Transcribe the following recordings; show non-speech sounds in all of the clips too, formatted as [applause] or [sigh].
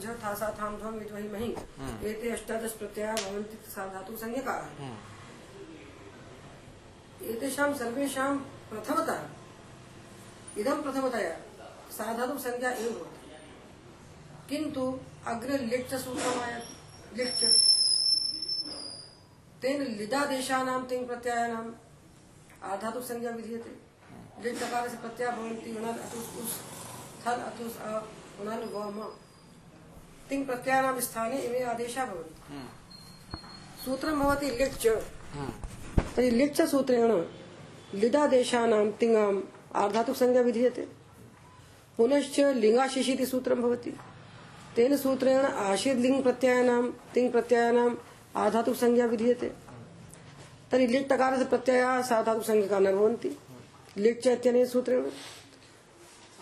झ था सा थाम ध्वम विद्वहि महि एते अष्टादश प्रत्यया भवन्ति साधातु संज्ञकाः। एतेषां सर्वेषां प्रथमतः इदं प्रथमतया साधातु संज्ञा एव भवति। किन्तु अग्रे लिट् सूत्रमायाति लिट् तेन लिदादेशानां तिङ् प्रत्ययानाम् आधातु संज्ञा विधीयते। लिट् लकारस्य प्रत्ययः भवन्ति उणल् अतुस् उस् थल् अतुस् अ उणल् व म। तिङ् प्रत्ययानां स्थाने इमे आदेशाः भवन्ति सूत्रं भवति लिट् तर्हि लिट् च सूत्रेण लिदादेशानां तिङाम् आर्धातुक संज्ञा विधीयते। पुनश्च लिंगाशिष इति सूत्रं भवति। तेन सूत्रेण आशीर्लिङ् प्रत्ययानां तिङ् प्रत्ययानाम् आधातुक संज्ञा विधीयते। तर्हि लिट् टकारस्य प्रत्ययाः साधातुक संज्ञका न भवन्ति। लिट् च इत्यनेन सूत्रेण।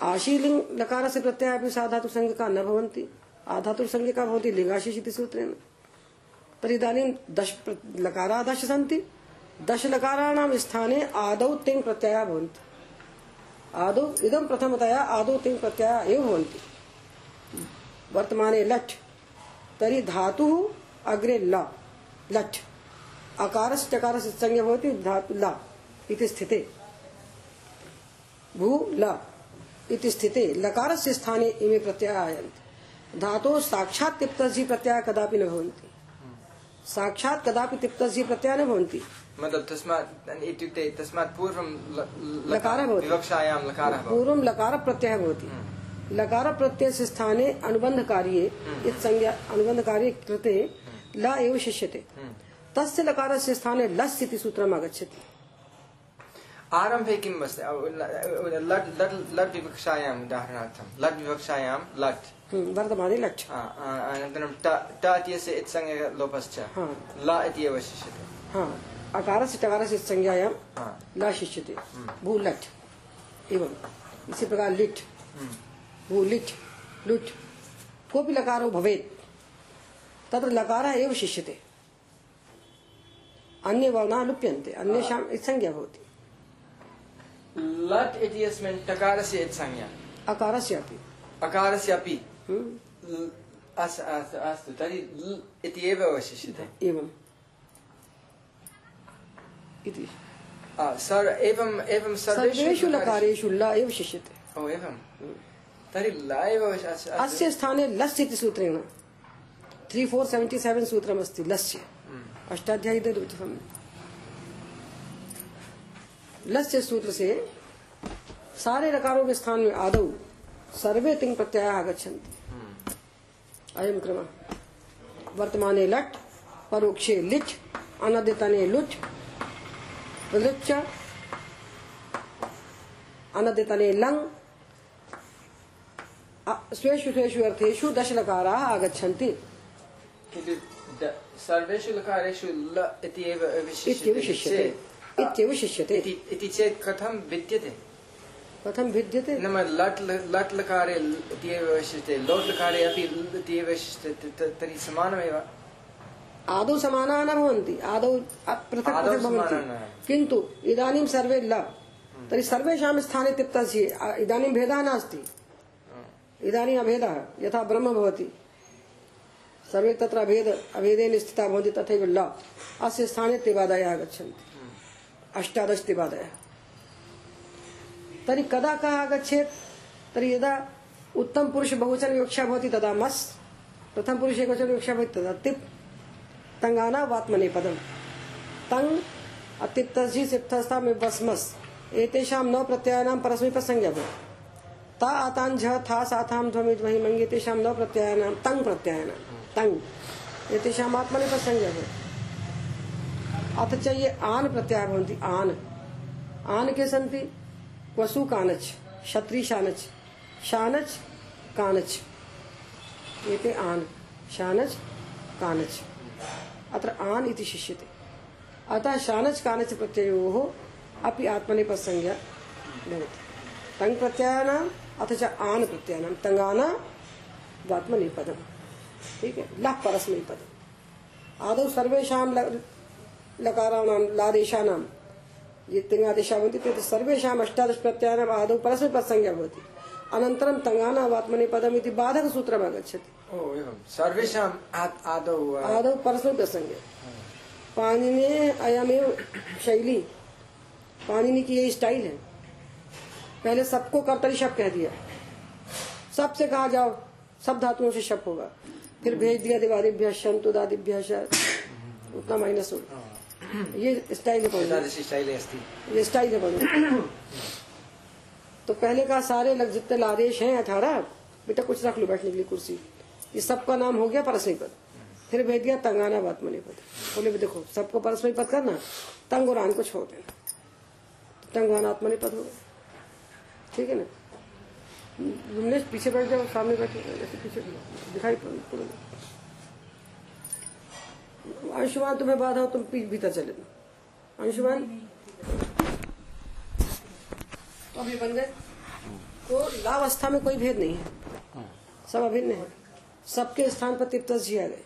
आशीर्लिङ् लकारस्य प्रत्ययः अपि साधातुक संज्ञका न भवन्ति। आधातुक संज्ञका भवति लिङ्गाशिष इति सूत्रेण तर्हि इदानीं दश लकाराः, दश सन्ति लकाराणां स्थाने आदौ तिङ् प्रत्ययाः भवन्ति। आदौ, इदं प्रथमतया आदौ तिङ् प्रत्ययाः एव भवन्ति। वर्तमाने लट्, तर्हि धातुः अग्रे ल। लट् अकारस्य टकारस्य संज्ञा भवति, धातु ल इति स्थिते। भू ल इति स्थिते। लकारस्य स्थाने इमे प्रत्ययाः आयन्ति धातोः साक्षात् तिप्तस्य प्रत्ययाः कदापि न भवन्ति। साक्षात् कदापि तिप्तस्य प्रत्ययाः न भवन्ति। मतलब तस्मात् इत्युक्ते तस्मात् पूर्वं लकारः भवति। विवक्षायां लकारः पूर्वं लकार प्रत्ययः भवति लकार स्थाने अनुबन्ध कार्ये इति संज्ञा अनुबन्ध कार्ये कृते ल एव शिष्यते। तस्य लकारस्य स्थाने लस् इति सूत्रम् आगच्छति। आरम्भे किम् अस्ति? लट् लट् लट् विवक्षायाम् उदाहरणार्थं। लट् विवक्षायां लट्। आ, आ, अनन्तरं ट इत्यस्य इत्संज्ञलोपश्च हा। ल इति एव शिष्यते अकारस्य टकारस्य संज्ञायां। ल शिष्यते भू लट् एवं इसी प्रकार लिट् भू लिट् कोऽपि लकारो भवेत् तत्र लकारः एव शिष्यते अन्ये वर्णाः लुप्यन्ते अन्येषाम् संज्ञा भवति लट् इत्यस्मिन् टकारस्य इत्संज्ञा अकारस्य अपि अकारस्य अपि हम्म, ल- अस्- अस्- अस्तु तर्हि इति एव अवशिष्यते। एवम् इति। सर् एवं एवं सर्वेषु लकारेषु- ल एव शिष्यते ओ एवं। तर्हि ल एव अस्तु। अस्य स्थाने लस् इति सूत्रेण। त्री फोर् सेवेण्टि सेवेन् सूत्रमस्ति लस्य। अष्टाध्यायी दृष्टम् लस्य सूत्र से सारे लकारों के स्थान में आदौ सर्वे तिङ् प्रत्ययाः आगच्छन्ति। अयं क्रमः वर्तमाने लट् परोक्षे लिट् अनद्यतने लुट् लुच्च अनद्यतने अ- स्वेषु स्वेषु अर्थेषु दशलकाराः आगच्छन्ति। सर्वेषु लकारेषु ल इति एव इत्येव अवशिष्यते शिष्यते इत्येव शिष्यते इति- चेत् कथं भिद्यते कथं भिद्यते। नाम लट् लट् लकारे अवशिष्यते लोट् लकारे अपि त- तर्हि समानमेव। आदौ समानाः न भवन्ति आदौ पृथक् पृथक् भवन्ति। किन्तु इदानीं सर्वे ल तर्हि सर्वेषां स्थाने तिप्तस्य इदानीं भेदः नास्ति। इदानीम् अभेदः यथा ब्रह्म भवति। सर्वे तत्र अभेद अभेदेन स्थिता भवन्ति तथैव ल। अस्य स्थाने तिवादयः आगच्छन्ति। अष्टादश तिवादयः तर्हि कदा कः आगच्छेत्? तर्हि यदा उत्तम पुरुष बहुवचन विवक्षा भवति, तदा मस्। प्रथम पुरुष एकवचन विवक्षा भवति, तदा तिप्। तङ्गाना वात्मनेपदम्। तङ् अतिप्तसि सिप्तस्था में वस्मस्। एतेषां नव प्रत्ययानां परस्मैपदसंज्ञा भवति। ता आतान् झ, था साथां ध्वमित् वहि मङ्गे, तेषां नव प्रत्ययानां, तङ् प्रत्ययानां। तङ्। एतेषाम् आत्मनेपदसंज्ञा भवति। अथ च ये आन् प्रत्ययाः भवन्ति, आन्। आन् के सन्ति? वसु कानच् क्षत्री शानच् शानच्, कानच्। एते आन्, शानच्, कानच्। अत्र आन् इति शिष्यते। अतः शानच्, कानच् प्रत्ययोः अपि आत्मनेपदसंज्ञा भवति। तङ् प्रत्ययानाम्, अथ च आन् प्रत्ययानां तङ्गाना वात्मनेपदम्। ठीक है? लः परस्मैपदम्। आदौ सर्वेषां लकाराणां, लादेशानां ये तिङ्गादेशाः भवन्ति ते सर्वेषाम् अष्टादश प्रत्ययानाम् आदौ परस्मैपदसंज्ञा भवति। अनन्तरं तङ्गाना वात्मने पदमिति बाधकसूत्रम् आगच्छति सर्वेषाम् आद्- आदौ आदौ परस्मै प्रसंगे पाणिनि अयमेव शैली। पाणिनि की यही स्टाइल है। पहले सबको कर्तरी शब्द कह दिया। सबसे कहा जाओ सब धातुओं से शब्द होगा। फिर भेज दिया दिवादिभ्य शंतु दादिभ्य उतना माइनस हो। ये स्टाइल ये स्टाइल है तो पहले का सारे लग जितने लादेश हैं अठारह बेटा कुछ रख लो बैठने के लिए कुर्सी। ये सबका नाम हो गया परस्मय पद फिर भेज दिया तंगाना बातमनी पद बोले भी देखो सबको परस्मय पद करना तंग और आन को छोड़ देना। तंगवान आत्मनि पद हो गया। ठीक है ना? तुमने पीछे बैठ जाओ सामने बैठे पीछे दिखाई पड़ो। अंशुमान, तुम्हें बाधा हो तुम भीतर चले जाओ। अंशुमान? तो अभी बन गए तो लावस्था में कोई भेद नहीं है। सब अभिन्न है। सबके स्थान पर तिप्तस जी गए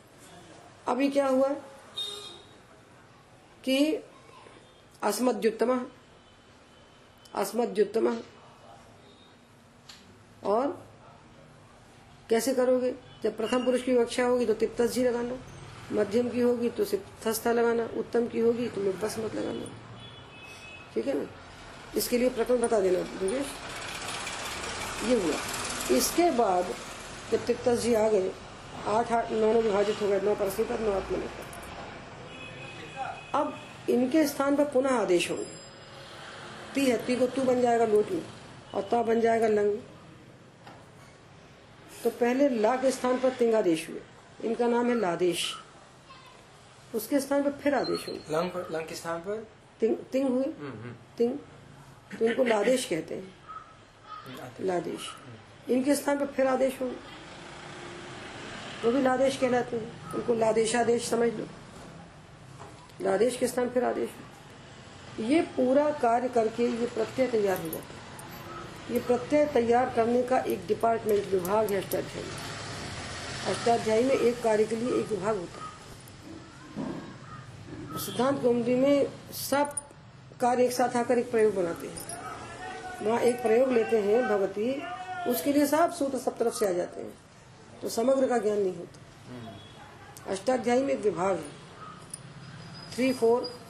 अभी क्या हुआ? कि अस्मद्युत्तम अस्मद्युत्तम। और कैसे करोगे? जब प्रथम पुरुष की विवक्षा होगी तो तिप्तस जी लगाना। मध्यम की होगी तो सिप्तस्था लगाना, उत्तम की होगी तो मैं बस मत लगाना। ठीक है ना? इसके लिए प्रकरण बता देना योगेश ये हुआ। इसके बाद जब तिप्तस जी आ गए, आठ आठ नौ नौ विभाजित हो गए, नौ परस्मी पर, नौ आत्मनि पर अब इनके स्थान पर पुनः आदेश होंगे। ती है ती को तू बन जाएगा लोट में और ता बन जाएगा लंग तो पहले ला के स्थान पर तिंगादेश हुए। इनका नाम है लादेश। उसके स्थान पर फिर आदेश होंगे। लंग पर लंग के स्थान पर? तिंग तिंग हुए? हम्म, हम्म, तिंग तो इनको लादेश कहते हैं। लादेश। इनके स्थान पर फिर आदेश होंगे। वो भी लादेश कहलाते हैं। उनको लादेशादेश समझ लो। लादेश के स्थान फिर आदेश ये पूरा कार्य करके ये प्रत्यय तैयार हो जाता है। ये प्रत्यय तैयार करने का एक डिपार्टमेंट विभाग है अष्टाध्यायी। अष्टाध्यायी में एक कार्य के लिए एक विभाग होता है। सिद्धांत कौमुदी में सब कार्य एक साथ आकर एक प्रयोग बनाते हैं। वहाँ एक प्रयोग लेते हैं भगवती, उसके लिए सब सूत्र सब तरफ़ से आ जाते हैं। तो समग्र का ज्ञान नहीं होता। अष्टाध्यायी में एक विभाग है। Three, four,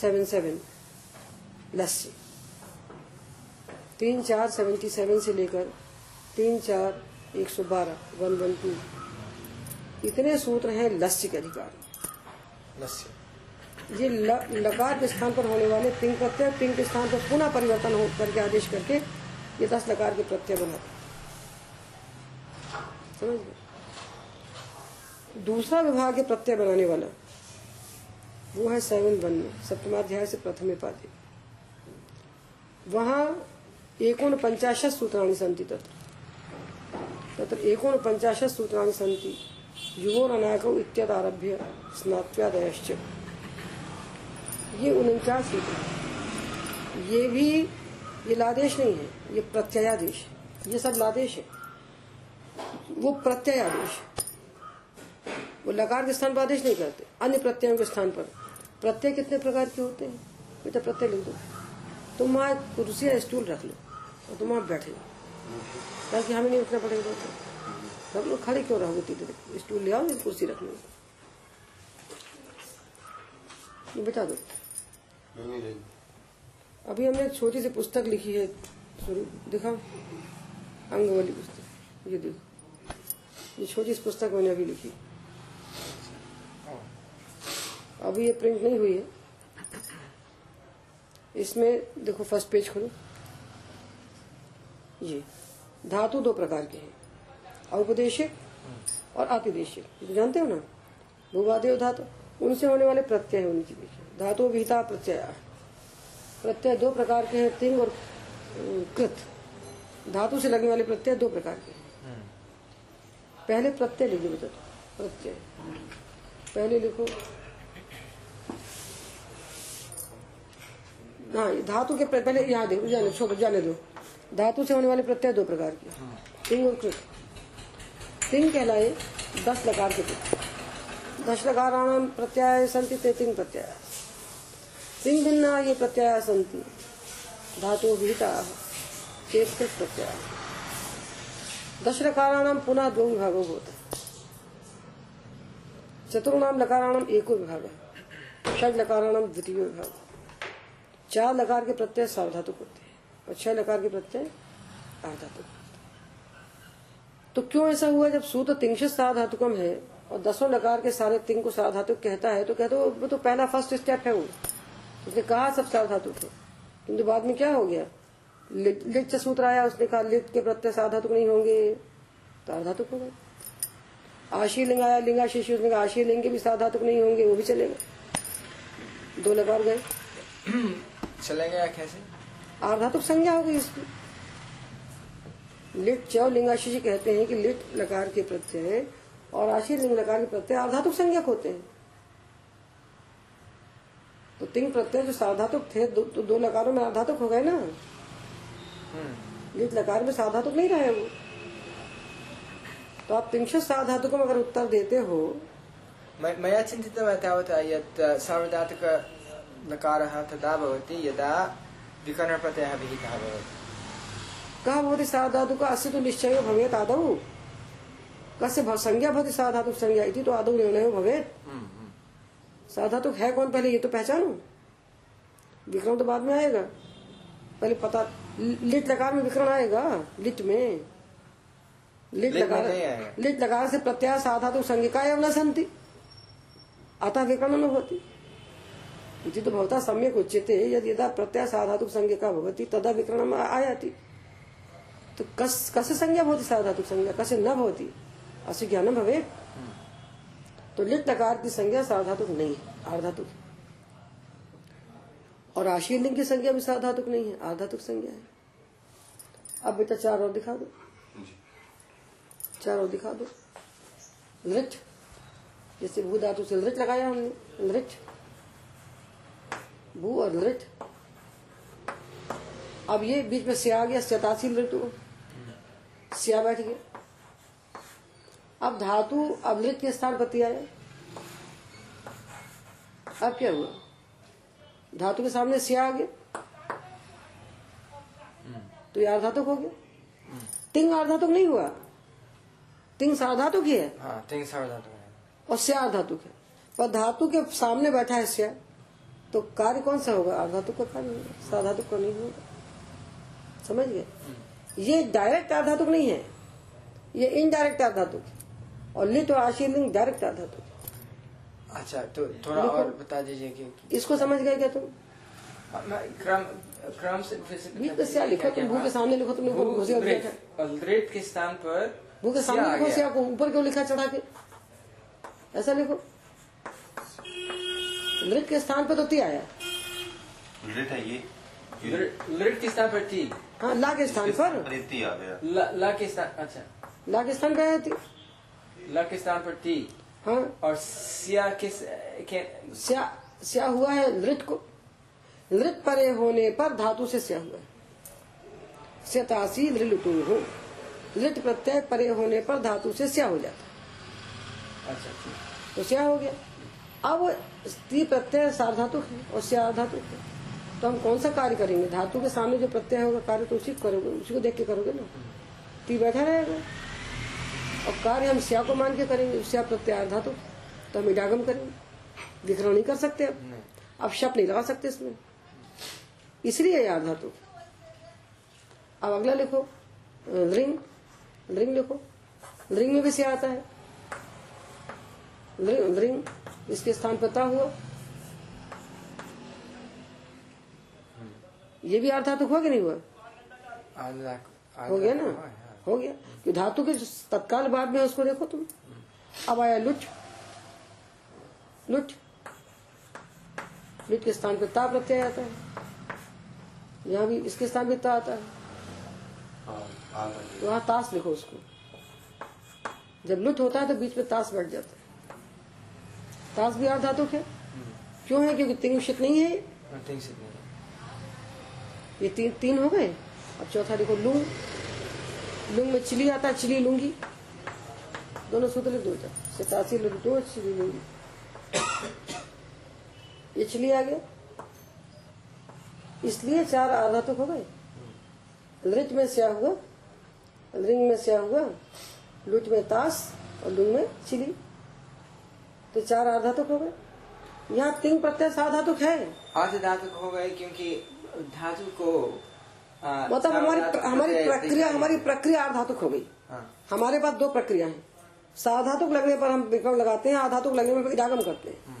seven seven, lassi. तीन, चार, सेवेंटी सेवन से लेकर तीन, चार, एक सौ बारह, वन वन, टू। इतने सूत्र हैं लस्य के अधिकार। लस्य ये लकार के स्थान पर होने वाले तिंग प्रत्यय तिंग के स्थान पर पुनः परिवर्तन हो, करके आदेश करके ये दस लकार के प्रत्यय बनाते समझ गए? दूसरा विभाग है प्रत्यय बनाने वाला, वो है सेवन वन में सप्तमाध्याय से प्रथम पादे वहाँ एकोन पंचाशत सूत्राणी सन्ति तत्र तत्र एकोन पंचाशत सूत्राणि सन्ति युवोरनायकौ इत्यादारभ्य स्नात्यादयश्च ये उनचास हैं। ये भी, ये लादेश नहीं है, ये प्रत्ययादेश है। ये सब लादेश है। वो प्रत्ययादेश। वो लकार के स्थान पर आदेश नहीं करते, अन्य प्रत्ययों के स्थान पर। प्रत्यय कितने प्रकार के होते हैं? बेटा प्रत्यय लिख दो तुम वहाँ कुर्सी या स्टूल रख लो और तुम वहाँ बैठे लो ताकि हमें नहीं उठना पड़ेगा सब लोग खड़े क्यों रहोगे तीधे स्टूल ले आओ कुर्सी रख लो। बता दो। अभी हमने एक छोटी सी पुस्तक लिखी है दिखाओ अंग वाली पुस्तक, ये देखो। ये छोटी सी पुस्तक मैंने अभी लिखी। अभी ये प्रिंट नहीं हुई है। इसमें देखो, फ़र्स्ट पेज खोलो। ये, धातु दो प्रकार के हैं। औपदेशिक और आतिदेशिक। तो जानते हो ना? भूवादेव धातु। उनसे होने वाले प्रत्यय है उनकी देखिए धातु विहिता प्रत्यय। प्रत्यय दो प्रकार के हैं तिंग और कृत। धातु से लगने वाले प्रत्यय दो प्रकार के हैं। पहले प्रत्यय लिखिए बेटा। प्रत्यय। पहले लिखो। हाँ धातु के पहले यहाँ देखो जाने छोड़ो जाने दो। धातु से होने वाले प्रत्यय दो प्रकार के तिंग और कृत। तिंग कहलाए दस लकार के प्रत्यय दश लकाराणाम प्रत्यय संति ते तिंग प्रत्यय तिंग भिन्ना ये प्रत्यय संति धातु विहिता, चेत प्रत्यय। दश लकाराणाम पुनः दो विभागों होता। है चतुर्णाम लकाराणाम एको विभाग है। षड लकाराणाम द्वितीय विभाग चार लकार के प्रत्यय सार्वधातुक होते हैं और छह लकार के प्रत्यय आधातुक तो क्यों ऐसा हुआ? जब सूत्र तिंशित साधातुकम है और दसों लकार के सारे तिंग को साधातुक कहता है तो कहते हो वो तो पहला फ़र्स्ट स्टेप है वो। उसने कहा सब साधातुक है किंतु बाद में क्या हो गया? लिट सूत्र आया उसने कहा लिट के प्रत्यय साधातुक नहीं होंगे। तो आधातुक हो गए आशी लिंग आया लिंगा शिशु उसने कहा आशी लिंग के भी साधातुक नहीं होंगे वो भी चलेगा दो लकार गए। चलेगा या कैसे? आधातुक संज्ञा हो गई इसकी। लिट चौ लिंगाशिषि कहते हैं कि लिट लकार के प्रत्यय और आशी लिंग लकार के प्रत्यय आधातुक संज्ञक होते हैं। तो तिंग प्रत्यय जो साधातुक थे दो, तो दो लकारों में आधातुक हो गए ना? हम्म। लिट लकार में साधातुक नहीं रहे वो। तो आप तिंशत साधातुक में अगर उत्तर देते हो। मय- मया चिन्तितवती तावत् यत् सार्वधातुक लकारः तदा भवति यदा विकरणप्रत्ययः विहितः भवति। कहा भवति साधातुक अस्य तो निश्चय भवेत आदौ। कस्य भ- संज्ञा भवति? साधातुक संज्ञा इति तो आदौ निर्णय भवेत। हम्म, हम्म। साधातुक है कौन पहले? ये तो पहचानो? विक्रम तो बाद में आएगा। पहले पता लिट लकार में विक्रम आएगा लिट में। लिट लकार लिट लकार से प्रत्याय साधातुक संज्ञा एवं न सन्ति। अतः विक्रम न भवति। इति तो भवता सम्यक उच्यते यदि यदा प्रत्याय साधातुक संज्ञा भवति तदा विक्रम आयाति। तो कस कस्य संज्ञा भवति साधातुक संज्ञा? कस्य न भवति? अस्य ज्ञानं भवेत् तो लिट लकार की संज्ञा साधातुक नहीं है आर्धातुक। और आशीर लिंग की संज्ञा भी साधातुक नहीं है आर्धातुक संज्ञा है। अब बेटा चार और दिखा दो। चार और दिखा दो। लृट। जैसे भू धातु से लृट लगाया हमने लृट। भू और लृट। अब ये बीच में से आ गया सतासी शतासी लृटु सिया बैठ गया। अब धातु अब के स्थान पर आया अब क्या हुआ? धातु के सामने सिया आ गया। तो ये अर्धातुक हो गया। तिंग अर्धातुक नहीं हुआ। तिंग सार्धातुक ही है। हाँ तिंग सार्वधातुक है। और स्या अर्धातुक है। पर धातु के सामने बैठा है स्या। तो कार्य कौन सा होगा? अर्धातुक का कार्य होगा। साधातुक का नहीं होगा। समझ गए? ये डायरेक्ट अर्धातुक नहीं है। ये इनडायरेक्ट अर्धातुक है। और लिट और आशीर लिंग डायरेक्ट आता है। अच्छा तो थोड़ा और बता दीजिए कि इसको समझ गए क्या तुम? हाँ, क्रम क्रम से से दीजिए लिखो तुम भू के सामने लिखो तुमने दृढ़ के स्थान पर भू के सामने लिखो गया। स्या को ऊपर क्यों लिखा चढ़ा के? ऐसा लिखो। नृत्य के स्थान पर तो ती आया। लिट है ये। दृढ़ के स्थान पर टी हाँ ला के स्थान पर। प्रीति आ गया। ला के स्थान अच्छा। ला के स्थान पे आया थी ला के स्थान पर टी हाँ। और सिया के के स्या स्या हुआ है नृत्य को। नृत्य परे होने पर धातु से स्या हुआ है। स्यतासी नृलुटु हो। नृत्य प्रत्यय परे होने पर धातु से स्या हो जाता अच्छा तो स्या हो गया। अब स्त्री प्रत्यय सार्धातुक है और स्या धातुक है। तो हम कौन सा कार्य करेंगे? धातु के सामने जो प्रत्यय होगा कार्य तो उसी को करोगे उसी को देख के करोगे ना। ती बैठा रहेगा। और कार्य हम श्या को मान के करेंगे स्या प्रत्यय धातु तो हम इडागम करेंगे। विग्रह नहीं कर सकते अब। अब शप नहीं लगा सकते इसमें। इसलिए याद धातु अब अगला लिखो रिंग रिंग लिखो। रिंग में भी से आता है। रिंग इसके स्थान पर ता हुआ। ये भी अर्थातुक हुआ कि नहीं हुआ? हो गया ना? हो गया। कि धातु के तत्काल बाद में उसको देखो तुम। अब आया लुट। लुट। लुट के स्थान पे ता प्रत्यय आता है। यहाँ भी इसके स्थान पे ता आता है। तो वहाँ ताश लिखो उसको। जब लुट होता है तो बीच में ताश बैठ जाता है। ताश भी अर्धातुक है। क्यों है? क्योंकि तीन शित नहीं है। ये। तीन तीन हो गए। अब चौथा देखो लुंग लुंग में, चिली आता है, चिली लुंगी। दोनों सूत्र दो सतासी लिख दो, चिली लुंगी। ये चिली आ गया। इसलिए चार आधा तो हो गए। लृत में स्या हुआ। रिंग में स्या हुआ। लुट में ताश और लुंग में चिली। तो चार आधातुक हो गए। यहाँ तीन प्रत्यय साधातुक है। अर्ध धातु हो गए क्योंकि धातु को आ, मतलब हमारी हमारी प्रक्रिया हमारी प्रक्रिया आधातुक हो गई। हाँ, हमारे पास दो प्रक्रिया है। साधातुक लगने पर हम विक्रम लगाते हैं आधातुक लगने पर इडागम करते हैं।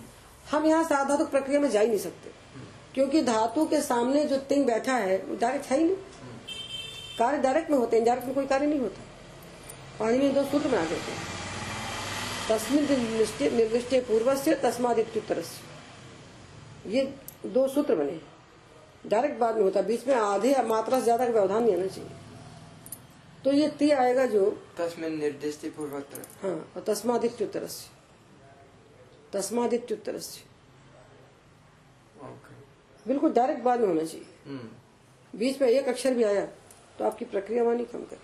हम यहाँ साधातुक प्रक्रिया में जा ही नहीं सकते क्योंकि धातु के सामने जो तिंग बैठा है वो डायरेक्ट है ही नहीं। कार्य डायरेक्ट में होते हैं डायरेक्ट में कोई कार्य नहीं होता। पानी में दो सूत्र बना देते हैं। तस्मिन निर्दिष्टे निर्दिष्टे पूर्व से तस्मादित्युत्तर ये दो सूत्र बने हैं। डायरेक्ट बाद में होता है बीच में आधे मात्रा से ज़्यादा का व्यवधान नहीं आना चाहिए। तो ये ती आएगा जो तस्मिन् निर्दिष्टि पूर्वत्र हाँ और तस्मादित्युत्तर तस्मादित्युत्तर ओके बिल्कुल डायरेक्ट बाद में होना चाहिए। हम्म, बीच में एक अक्षर भी आया तो आपकी प्रक्रिया वानी कम करे।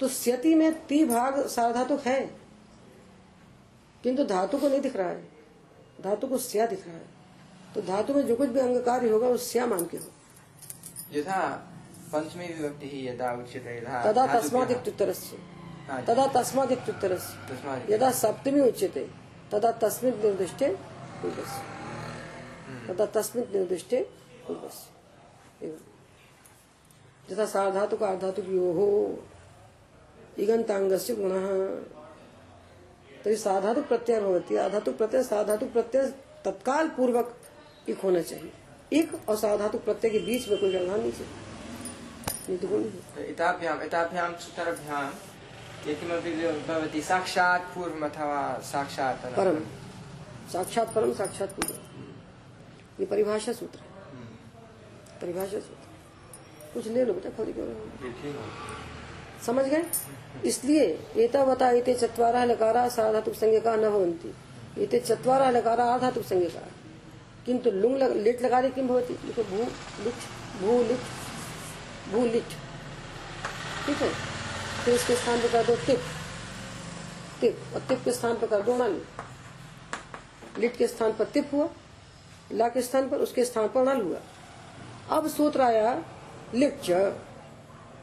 तो स्यति में ती भाग साधातुक है किंतु धातु को नहीं दिख रहा है। धातु को स्या दिख रहा है। तो धातु में जो कुछ भी अंग कार्य होगा वो स्या मान के हो? यथा पंचमी विभक्ति ही यदा उच्यते यथा तदा धातुभ्यः- तस्मादित्युत्तर हाँ, तदा तस्मात् यदा सप्तमी उच्यते तदा तस्मिन् निर्दिष्टे पूर्वस्य तदा तस्मिन् निर्दिष्टे पूर्वस्य यथा साधातुक आधातुक यो हो इगंतांगस्य गुणः। तरी साधातुक प्रत्यय भवती। आधातुक प्रत्यय साधातुक प्रत्यय तत्काल पूर्वक एक होना चाहिए। एक और साधातुक प्रत्यय के बीच में कोई व्यवधान नहीं चाहिए। नहीं तो भवति साक्षात् पूर्वम् अथवा साक्षात्। परम। साक्षात परम साक्षात पूर्व ये परिभाषा सूत्र है। परिभाषा सूत्र कुछ ले लो बेटा खोली क्यों समझ गए? इसलिए एतावता एते चत्वारः लकारा साधातुक संज्ञका न भवन्ति। एते चत्वारः लकारा आधातुक संज्ञका। किंतु लुंग लग, लिट लगाने किम भवति? देखो भू लिट भू लिट भू लिट। ठीक है? फिर इसके स्थान पर कर दो तिप तिप और तिप के स्थान पर कर दो नाली लिट के स्थान पर तिप हुआ ला के स्थान पर उसके स्थान पर नल हुआ। अब सूत्र आया लिट।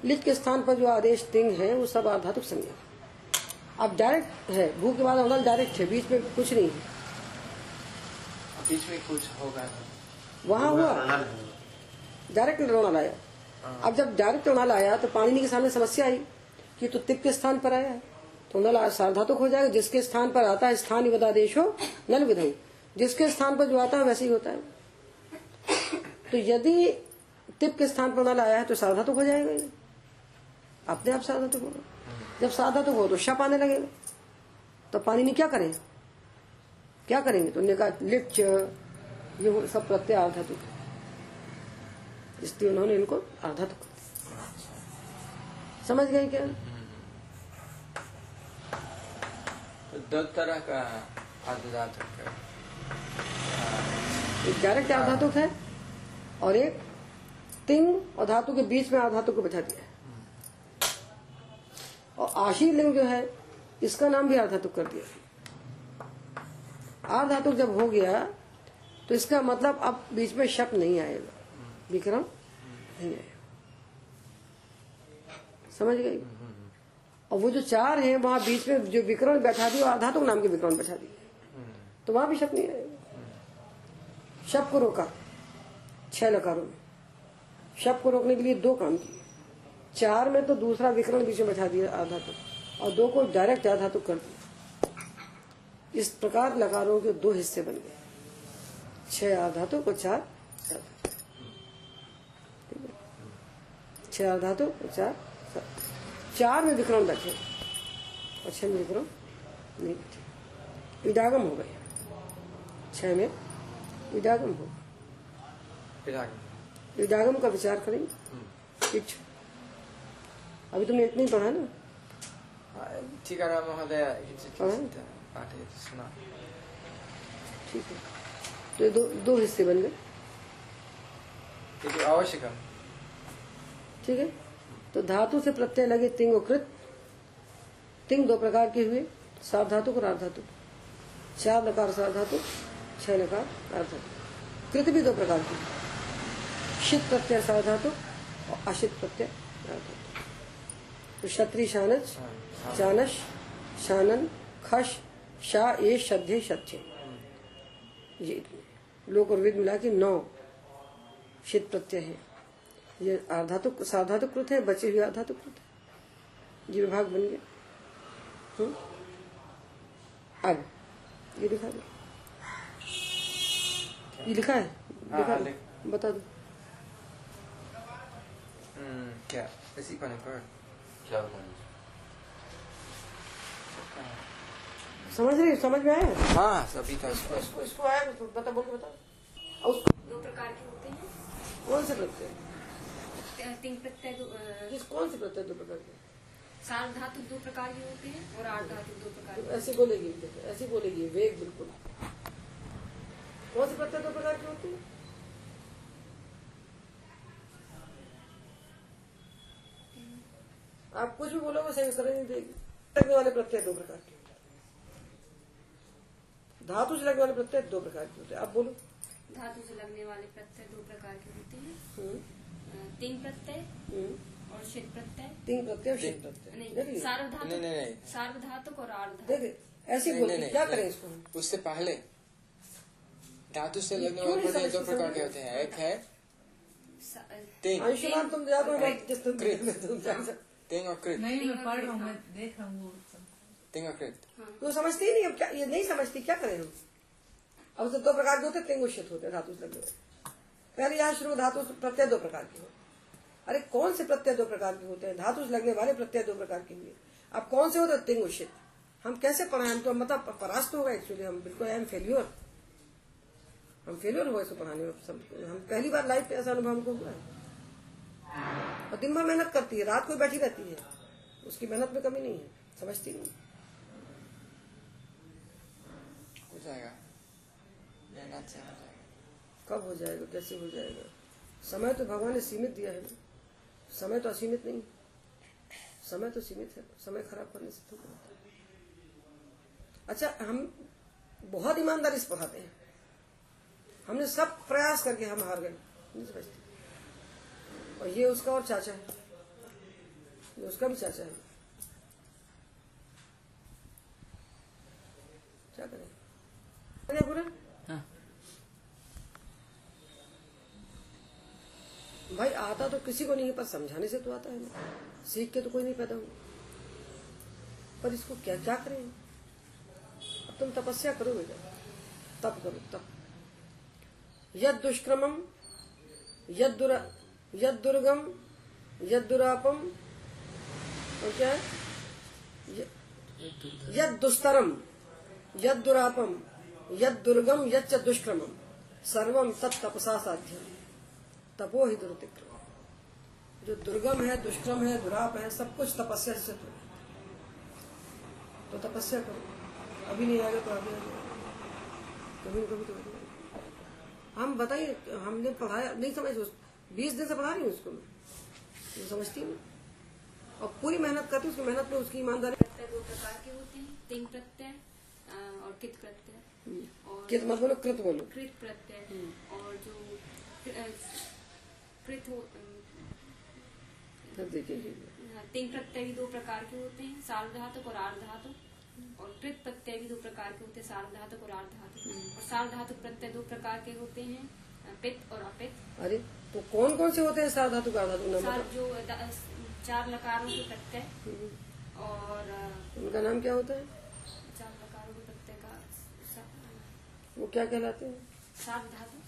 लिट के स्थान पर जो आदेश तिंग है वो सब आधातुक संज्ञा। अब डायरेक्ट है भू के बाद डायरेक्ट है बीच में कुछ नहीं है। बीच में कुछ होगा वहाँ हुआ। डायरेक्ट रोना लाया अब जब डायरेक्ट रोना लाया तो पाणिनि के सामने समस्या आई कि तो तिप के स्थान पर आया। है तो नल सार्धातुक हो जाएगा। जिसके स्थान पर आता है स्थान हो नल विधई जिसके स्थान पर जो आता है वैसे ही होता है। तो यदि तिप के स्थान पर नल आया है तो सार्धातुक हो जाएगा ये अपने आप सार्धातुक होगा जब सार्धातुक हो तो शप आने लगेगा। तो पाणिनि क्या करें? क्या करेंगे? तो उन्होंने कहा लिप्च ये वो सब प्रत्यय आधातुक है इसलिए उन्होंने इनको आधातुक समझ गए क्या? तो दो तरह का अर्धधातुक है एक डायरेक्ट आधातुक है और एक तिंग और धातु के बीच में आधातुक को बैठा दिया है। और आशी लिंग जो है इसका नाम भी आधातुक कर दिया। आधातुक जब हो गया तो इसका मतलब अब बीच में शब्द नहीं आएगा। विक्रम नहीं आएगा। समझ गई? और वो जो चार हैं, वहाँ बीच में जो विक्रम बैठा दिया आधातुक नाम के विक्रम बैठा दिए। तो वहाँ भी शब्द नहीं आएगा। शब को रोका। छह लकारों में। शब को रोकने के लिए दो काम किए। चार में तो दूसरा विकरण बीच में बैठा दिया आधातुक और दो को डायरेक्ट आधातुक कर दिया। इस प्रकार लकारों के दो हिस्से बन गए। छह आधातुक को चार छह आधातुक और चार चार में विक्रम बैठे। और छह में विक्रम नहीं बैठे। इडागम हो गए छह में इडागम हो विराग इडागम। का विचार करेंगे। इच्छ अभी तुमने इतना ही पढ़ा ना? ठीक है महोदय। किञ्चित् हाँ। पाठयति ठीक है। तो दो दो हिस्से बन गए। आवश्यकं ठीक है। तो धातु से प्रत्यय लगे तिंग कृत। तिंग दो प्रकार के हुए। सार्धातुक और अर्धातुक चार लकार सार्धातुक छह लकार अर्धातुक कृत भी दो प्रकार की शित प्रत्यय सार्धातुक और अशित प्रत्यय अर्धातुक तो क्षत्रि शानच हाँ, चानश शानन खश शा ए श्रद्धे शच्छे ये लोक और वेद मिला के नौ शीत प्रत्यय है। ये आधातुक साधातुक कृत है बचे हुए आधातुक कृत है। ये विभाग बन गया। हम्म? अब ये दिखा दो। ये लिखा है? हाँ, दिखा हाँ, दो बता दो। हम्म, क्या? इसी पन्ने पर। क्या बताएँ समझ रही समझ में आया? हाँ सभी था इसको इसको इसको आया तो बता बोल के बता और उसको दो प्रकार के होते हैं। कौन से प्रत्यय? त- तिंग प्रत्यय किस कौन से प्रत्यय दो प्रकार के? सार धातु दो प्रकार के होते हैं और आठ धातु दो प्रकार के ऐसे बोलेगी ऐसे बोलेगी वेग बिल्कुल। कौन से प्रत्यय दो प्रकार के होते हैं? आप कुछ भी बोलोगे सही उत्तर नहीं देगी। वाले प्रत्यय दो प्रकार के। धातु से लगने वाले प्रत्यय दो प्रकार के होते हैं। आप बोलो। धातु से लगने वाले प्रत्यय दो प्रकार के होते हैं। हम्म, तिंग प्रत्यय हम्म। और शित प्रत्यय। तीन प्रत्यय और शीत प्रत्यय। नहीं देखिए। नहीं, नहीं, नहीं। सार्वधातुक और आर्ध देखिए ऐसे नहीं, बोल नहीं, नहीं, क्या करें इसको? उससे पहले धातु से लगने वाले प्रत्यय दो प्रकार के होते हैं। एक है अंशुमान तुम ज़्यादा बात कृत। और कृत [laughs] नहीं मैं पढ़ रहा हूँ मैं देख रहा हूँ वो तिंग और कृत तो समझती ही नहीं अब क्या ये नहीं समझती क्या करें हम अब तो दो प्रकार के होते हैं तिंगुषित होते हैं धातु लगे हुए पहले यहाँ शुरू धातु प्रत्यय दो प्रकार के होते अरे कौन से प्रत्यय दो प्रकार के होते हैं धातु लगने वाले प्रत्यय दो प्रकार के हुए अब कौन से होते हैं तिंगुषित हम कैसे पढ़ाएँ हम तो मतलब परास्त हो गए एक्चुअली हम बिल्कुल आई एम फेल्योर हम फेल्योर हुए इसको पढ़ाने में हम पहली बार लाइफ पे ऐसा अनुभव हमको हुआ है और दिन भर मेहनत करती है रात को बैठी रहती है उसकी मेहनत में कमी नहीं है समझती नहीं हो जाएगा। हो जाएगा कब हो जाएगा? कैसे हो जाएगा? समय तो भगवान ने सीमित दिया है समय तो असीमित नहीं। समय तो सीमित है। समय खराब करने से तो है? अच्छा हम बहुत ईमानदारी से पढ़ाते हैं। हमने सब प्रयास करके हम हार गए। और ये उसका और चाचा है। ये उसका भी चाचा है क्या करें पूरा भाई आता तो किसी को नहीं है पर समझाने से तो आता है। ना सीख के तो कोई नहीं पैदा हुआ। पर इसको क्या क्या करें? अब तुम तपस्या करो बेटा। तप करो तप। यद दुष्क्रमम यद दुर यद दुर्गम यद दुरापम और क्या है? यद दुस्तरम यद दुरापम यद दुर्गम यद च दुष्क्रमम सर्वम तत् तपसा साध्यम तपो ही दुर्तिक्रम। जो दुर्गम है, दुष्क्रम है, दुराप है, सब कुछ तपस्या से तो तो तपस्या करो। अभी नहीं आएगा तो आगे कभी कभी तो हम बताइए, हमने पढ़ाया, नहीं समझ, बीस दिन से पढ़ा रही हूँ उसको मैं। वो समझती हूँ। और पूरी मेहनत करती हूँ, उसकी मेहनत में उसकी ईमानदारी। दो प्रकार के होते हैं? तिंग प्रत्यय और कित प्रत्यय? कित मत बोलो कृत बोलो? कृत प्रत्यय। और जो कृत हो अ, देखिए तिंग प्रत्यय भी दो प्रकार के होते हैं सार्वधातुक और आर्धातुक और कृत प्रत्यय भी दो प्रकार के होते हैं सार्वधातुक और आर्धातुक और सार्वधातुक प्रत्यय दो प्रकार के होते हैं पित्त और अपित अरे तो कौन कौन से होते हैं सार धातु का धातु नाम जो चार लकारों के प्रत्यय। और उनका नाम क्या होता है चार लकारों के प्रत्यय का स- वो क्या कहलाते हैं? सार्वधातुक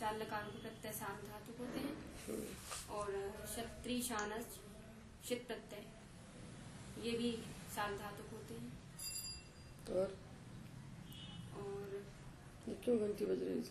चार लकार को प्रत्यय धातु होते हैं। और क्षत्रि शानस शित प्रत्यय। ये भी धातु होते हैं। और? और क्यों घंटी बज रही है